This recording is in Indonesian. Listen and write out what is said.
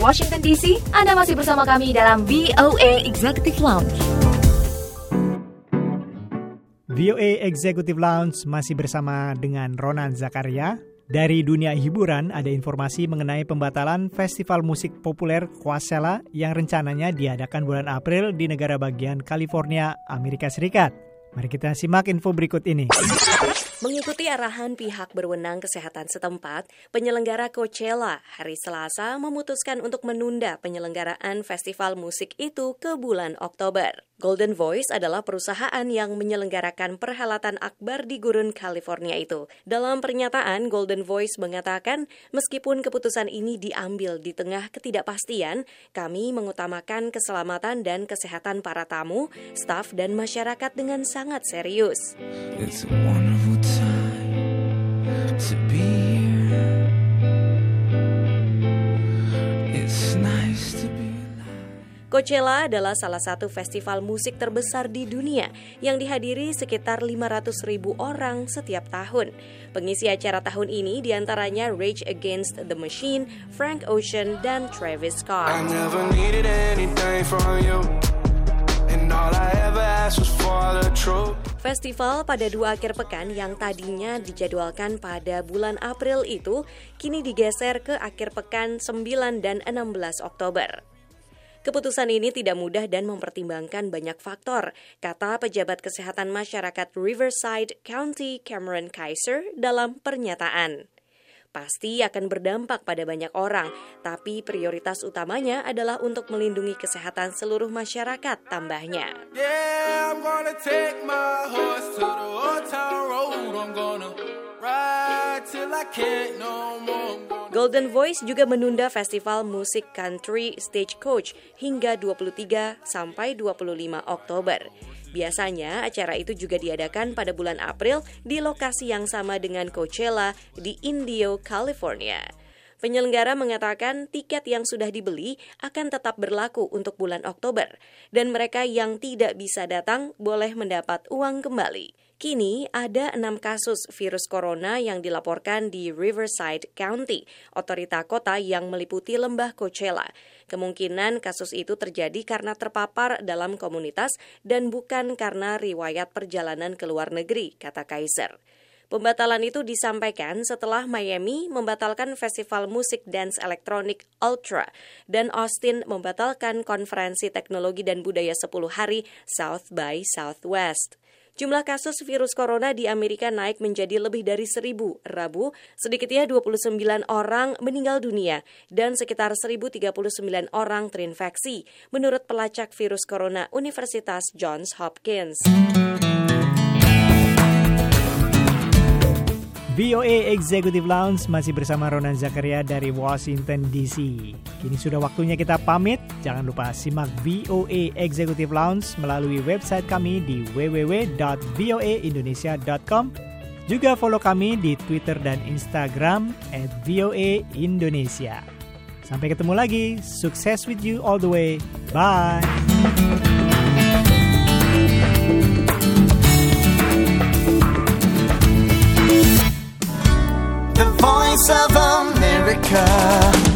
Washington DC, Anda masih bersama kami dalam VOA Executive Lounge. VOA Executive Lounge masih bersama dengan Ronan Zakaria. Dari dunia hiburan, ada informasi mengenai pembatalan festival musik populer Coachella yang rencananya diadakan bulan April di negara bagian California, Amerika Serikat. Mari kita simak info berikut ini. Mengikuti arahan pihak berwenang kesehatan setempat, penyelenggara Coachella hari Selasa memutuskan untuk menunda penyelenggaraan festival musik itu ke bulan Oktober. Golden Voice adalah perusahaan yang menyelenggarakan perhelatan akbar di gurun California itu. Dalam pernyataan, Golden Voice mengatakan, meskipun keputusan ini diambil di tengah ketidakpastian, kami mengutamakan keselamatan dan kesehatan para tamu, staf, dan masyarakat dengan sangat serius. It's a wonderful time to be Coachella adalah salah satu festival musik terbesar di dunia yang dihadiri sekitar 500 ribu orang setiap tahun. Pengisi acara tahun ini di antaranya Rage Against the Machine, Frank Ocean, dan Travis Scott. Festival pada dua akhir pekan yang tadinya dijadwalkan pada bulan April itu kini digeser ke akhir pekan 9 dan 16 Oktober. Keputusan ini tidak mudah dan mempertimbangkan banyak faktor, kata pejabat kesehatan masyarakat Riverside County Cameron Kaiser dalam pernyataan. Pasti akan berdampak pada banyak orang, tapi prioritas utamanya adalah untuk melindungi kesehatan seluruh masyarakat, tambahnya. Yeah, Golden Voice juga menunda festival musik country Stagecoach hingga 23 sampai 25 Oktober. Biasanya acara itu juga diadakan pada bulan April di lokasi yang sama dengan Coachella di Indio, California. Penyelenggara mengatakan tiket yang sudah dibeli akan tetap berlaku untuk bulan Oktober, dan mereka yang tidak bisa datang boleh mendapat uang kembali. Kini ada enam kasus virus corona yang dilaporkan di Riverside County, otorita kota yang meliputi lembah Coachella. Kemungkinan kasus itu terjadi karena terpapar dalam komunitas dan bukan karena riwayat perjalanan ke luar negeri, kata Kaiser. Pembatalan itu disampaikan setelah Miami membatalkan festival musik dance elektronik Ultra dan Austin membatalkan konferensi teknologi dan budaya 10 hari South by Southwest. Jumlah kasus virus corona di Amerika naik menjadi lebih dari seribu. Rabu, sedikitnya 29 orang meninggal dunia dan sekitar 1039 orang terinfeksi, menurut pelacak virus corona Universitas Johns Hopkins. VOA Executive Lounge masih bersama Ronan Zakaria dari Washington DC. Kini sudah waktunya kita pamit. Jangan lupa simak VOA Executive Lounge melalui website kami di www.voaindonesia.com. Juga follow kami di Twitter dan Instagram at VOA Indonesia. Sampai ketemu lagi. Sukses with you all the way. Bye. of America.